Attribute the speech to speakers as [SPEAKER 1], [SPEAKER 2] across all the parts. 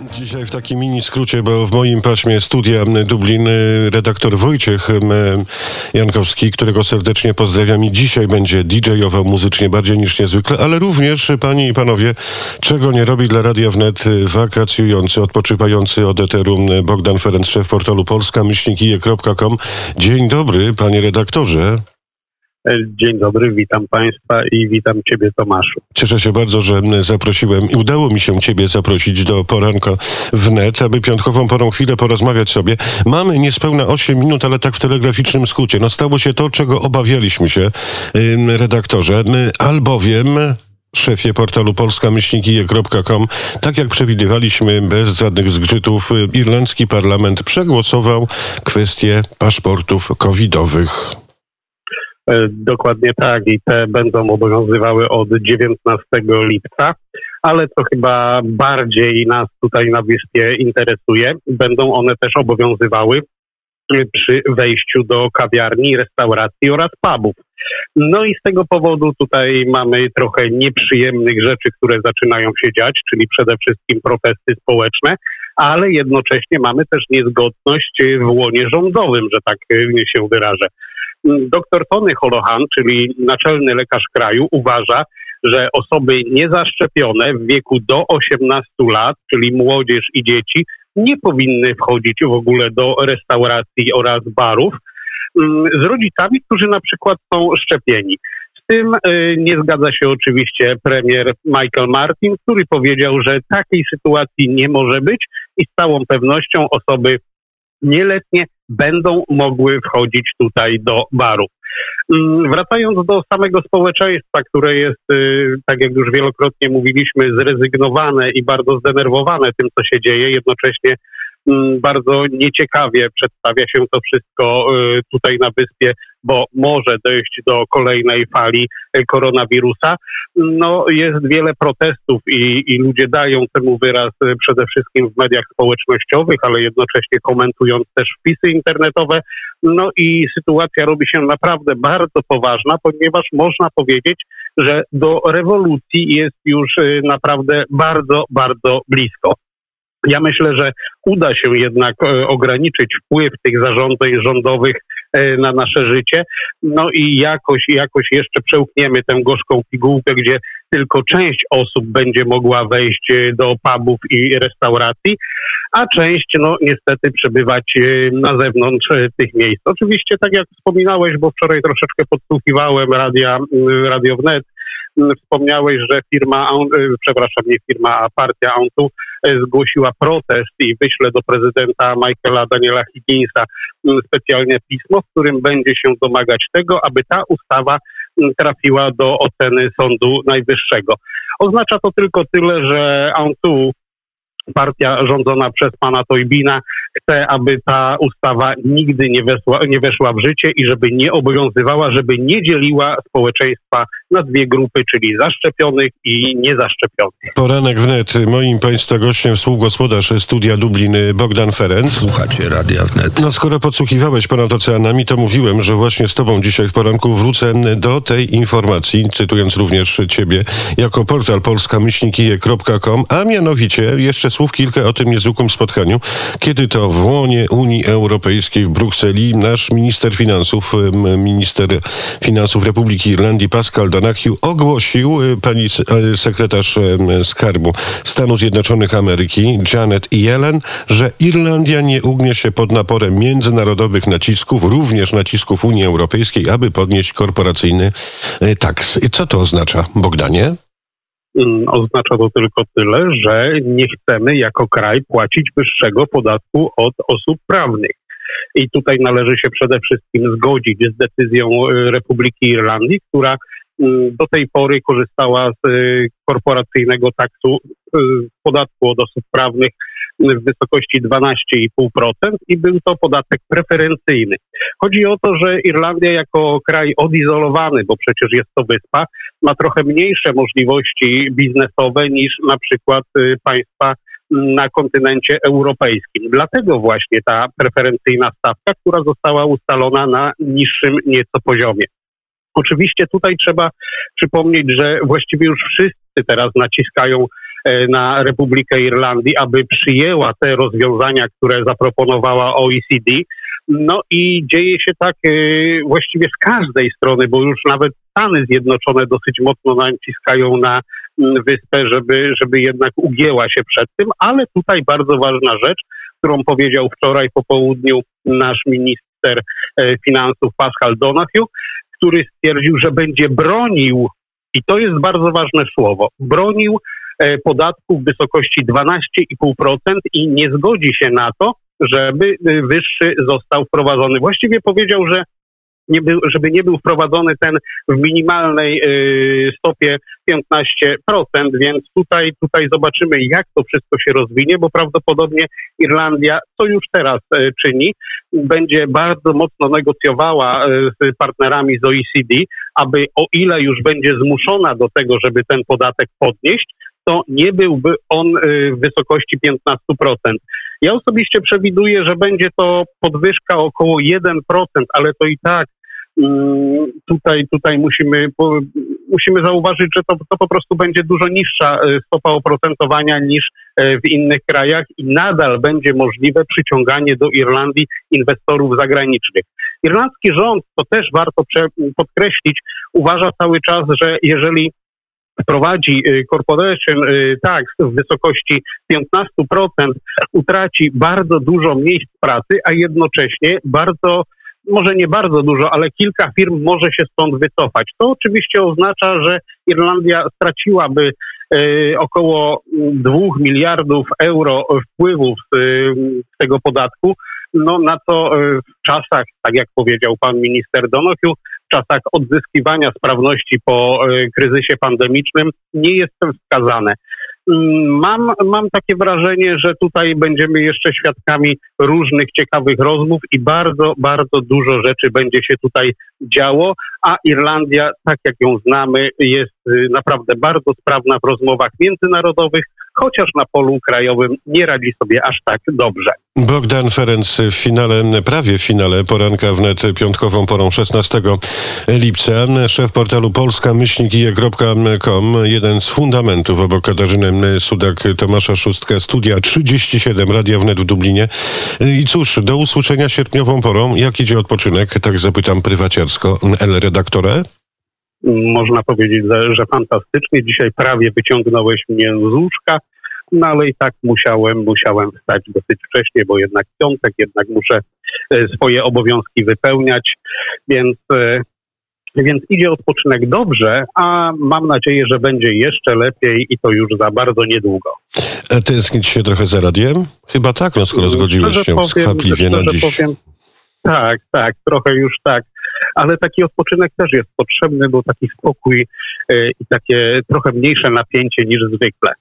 [SPEAKER 1] Dzisiaj w takim mini skrócie, bo w moim paśmie studia Dublin y, redaktor Wojciech Jankowski, którego serdecznie pozdrawiam i dzisiaj będzie DJ-ował muzycznie bardziej niż niezwykle, ale również, panie i panowie, czego nie robi dla Radia Wnet y, wakacjujący, odpoczywający od eteru Bogdan Ferenc, szef portalu polska-kije.com. Dzień dobry, panie redaktorze.
[SPEAKER 2] Dzień dobry, witam Państwa i witam Ciebie, Tomaszu.
[SPEAKER 1] Cieszę się bardzo, że zaprosiłem i udało mi się Ciebie zaprosić do poranka wnet, aby piątkową porą chwilę porozmawiać sobie. Mamy niespełna 8 minut, ale tak w telegraficznym skrócie. No stało się to, czego obawialiśmy się, redaktorze, albowiem szefie portalu polska-kije.com. Tak jak przewidywaliśmy, bez żadnych zgrzytów, y, irlandzki parlament przegłosował kwestię paszportów covidowych.
[SPEAKER 2] E, dokładnie tak i te będą obowiązywały od 19 lipca, ale co chyba bardziej nas tutaj na wyspie interesuje, będą one też obowiązywały przy wejściu do kawiarni, restauracji oraz pubów. No i z tego powodu tutaj mamy trochę nieprzyjemnych rzeczy, które zaczynają się dziać, czyli przede wszystkim protesty społeczne, ale jednocześnie mamy też niezgodność w łonie rządowym, że tak się wyrażę. Dr Tony Holohan, czyli naczelny lekarz kraju, uważa, że osoby niezaszczepione w wieku do 18 lat, czyli młodzież i dzieci, nie powinny wchodzić w ogóle do restauracji oraz barów mm, z rodzicami, którzy na przykład są szczepieni. Z tym y, nie zgadza się oczywiście premier Michael Martin, który powiedział, że takiej sytuacji nie może być i z całą pewnością osoby nieletnie będą mogły wchodzić tutaj do barów. Mm, wracając do samego społeczeństwa, które jest, y, tak jak już wielokrotnie mówiliśmy, zrezygnowane i bardzo zdenerwowane tym, co się dzieje, jednocześnie bardzo nieciekawie przedstawia się to wszystko y, tutaj na wyspie, bo może dojść do kolejnej fali y, koronawirusa. No, jest wiele protestów i, i ludzie dają temu wyraz y, przede wszystkim w mediach społecznościowych, ale jednocześnie komentując też wpisy internetowe. No i sytuacja robi się naprawdę bardzo poważna, ponieważ można powiedzieć, że do rewolucji jest już naprawdę bardzo, bardzo blisko. Ja myślę, że uda się jednak e, ograniczyć wpływ tych zarządzeń rządowych e, na nasze życie. No i jakoś, jakoś jeszcze przełkniemy tę gorzką pigułkę, gdzie tylko część osób będzie mogła wejść e, do pubów i restauracji, a część, no niestety, przebywać na zewnątrz tych miejsc. Oczywiście, tak jak wspominałeś, bo wczoraj troszeczkę podsłuchiwałem radia, Radio Wnet, wspomniałeś, że firma, przepraszam, nie firma, a partia Antu zgłosiła protest i wyśle do prezydenta Michaela Daniela Higginsa specjalnie pismo, w którym będzie się domagać tego, aby ta ustawa trafiła do oceny Sądu Najwyższego. Oznacza to tylko tyle, że Antu partia rządzona przez pana Tojbina chce, aby ta ustawa nigdy nie, weszła, nie weszła w życie i żeby nie obowiązywała, żeby nie dzieliła społeczeństwa na dwie grupy, czyli zaszczepionych i niezaszczepionych.
[SPEAKER 1] Poranek wnet. Moim Państwa gościem współgospodarz Studia Dublin Bogdan Ferenc.
[SPEAKER 3] Słuchacie Radia Wnet.
[SPEAKER 1] No skoro podsłuchiwałeś ponad oceanami, to mówiłem, że właśnie z Tobą dzisiaj w poranku wrócę do tej informacji, cytując również Ciebie, jako portal polska-kije.com, a mianowicie jeszcze słów kilka o tym niezwykłym spotkaniu, kiedy to w łonie Unii Europejskiej w Brukseli nasz minister finansów, minister finansów Republiki Irlandii Pascal Donahue ogłosił, y, pani y, sekretarz skarbu Stanów Zjednoczonych Ameryki Janet Yellen, że Irlandia nie ugnie się pod naporem międzynarodowych nacisków, również nacisków Unii Europejskiej, aby podnieść korporacyjny y, taks. Co to oznacza, Bogdanie?
[SPEAKER 2] Mm, oznacza to tylko tyle, że nie chcemy jako kraj płacić wyższego podatku od osób prawnych. I tutaj należy się przede wszystkim zgodzić z decyzją y, Republiki Irlandii, która mm, do tej pory korzystała z y, korporacyjnego taksu y, podatku od osób prawnych w wysokości 12,5% i był to podatek preferencyjny. Chodzi o to, że Irlandia jako kraj odizolowany, bo przecież jest to wyspa, ma trochę mniejsze możliwości biznesowe niż na przykład y, państwa na kontynencie europejskim. Dlatego właśnie ta preferencyjna stawka, która została ustalona na niższym nieco poziomie. Oczywiście tutaj trzeba przypomnieć, że właściwie już wszyscy teraz naciskają na Republikę Irlandii, aby przyjęła te rozwiązania, które zaproponowała OECD. No i dzieje się tak e, właściwie z każdej strony, bo już nawet Stany Zjednoczone dosyć mocno naciskają na mm, wyspę, żeby, żeby jednak ugięła się przed tym, ale tutaj bardzo ważna rzecz, którą powiedział wczoraj po południu nasz minister e, finansów Pascal Donahue, który stwierdził, że będzie bronił, i to jest bardzo ważne słowo, bronił e, podatku w wysokości 12,5% i nie zgodzi się na to, żeby e, wyższy został wprowadzony. Właściwie powiedział, że nie był, żeby nie był wprowadzony ten w minimalnej y, stopie 15%, więc tutaj, tutaj zobaczymy, jak to wszystko się rozwinie, bo prawdopodobnie Irlandia, co już teraz y, czyni, będzie bardzo mocno negocjowała y, z partnerami z OECD, aby o ile już będzie zmuszona do tego, żeby ten podatek podnieść, to nie byłby on w wysokości 15%. Ja osobiście przewiduję, że będzie to podwyżka około 1%, ale to i tak Mm, tutaj, tutaj musimy, musimy zauważyć, że to, to po prostu będzie dużo niższa e, stopa oprocentowania niż e, w innych krajach i nadal będzie możliwe przyciąganie do Irlandii inwestorów zagranicznych. Irlandzki rząd, to też warto podkreślić, uważa cały czas, że jeżeli wprowadzi e, corporation tax w wysokości 15%, utraci bardzo dużo miejsc pracy, a jednocześnie bardzo może nie bardzo dużo, ale kilka firm może się stąd wycofać. To oczywiście oznacza, że Irlandia straciłaby e, około 2 miliardów euro wpływów z, tego podatku, no na e, w czasach, tak jak powiedział pan minister Donohiu, w czasach odzyskiwania sprawności po e, kryzysie pandemicznym nie jest to wskazane. Mam, mam takie wrażenie, że tutaj będziemy jeszcze świadkami różnych ciekawych rozmów i bardzo, bardzo dużo rzeczy będzie się tutaj działo, a Irlandia, tak jak ją znamy, jest y, naprawdę bardzo sprawna w rozmowach międzynarodowych, chociaż na polu krajowym nie radzi sobie aż tak dobrze.
[SPEAKER 1] Bogdan Ferenc w finale, prawie w finale poranka wnet piątkową porą 16 lipca. Szef portalu polska-ije.com, jeden z fundamentów obok Katarzyny Sudak, Tomasza Szóstka, studia 37 Radia Wnet w Dublinie. I cóż, do usłyszenia sierpniową porą. Jak idzie odpoczynek? Tak zapytam prywaciarsko L redaktora.
[SPEAKER 2] Można powiedzieć, że fantastycznie. Dzisiaj prawie wyciągnąłeś mnie z łóżka no ale i tak musiałem, musiałem wstać dosyć wcześnie, bo jednak piątek, jednak muszę e, swoje obowiązki wypełniać, więc e, więc idzie odpoczynek dobrze, a mam nadzieję, że będzie jeszcze lepiej i to już za bardzo niedługo.
[SPEAKER 1] A tęsknić się trochę za radiem? Chyba tak, no skoro zgodziłeś się powiem, skwapliwie na dziś. Powiem,
[SPEAKER 2] tak, tak, trochę już tak. Ale taki odpoczynek też jest potrzebny, bo taki spokój e, i takie trochę mniejsze napięcie niż zwykle.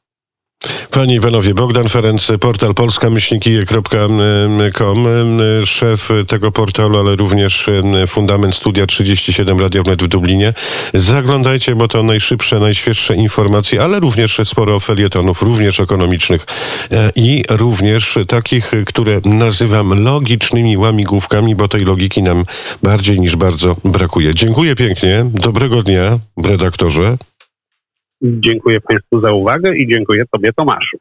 [SPEAKER 1] Panie i panowie, Bogdan Ferenc, portal polskamyślnikije.com, szef tego portalu, ale również fundament studia 37 Radio Wnet w Dublinie. Zaglądajcie, bo to najszybsze, najświeższe informacje, ale również sporo felietonów, również ekonomicznych e, i również takich, które nazywam logicznymi łamigłówkami, bo tej logiki nam bardziej niż bardzo brakuje. Dziękuję pięknie. Dobrego dnia, redaktorze.
[SPEAKER 2] Dziękuję Państwu za uwagę i dziękuję Tobie, Tomaszu.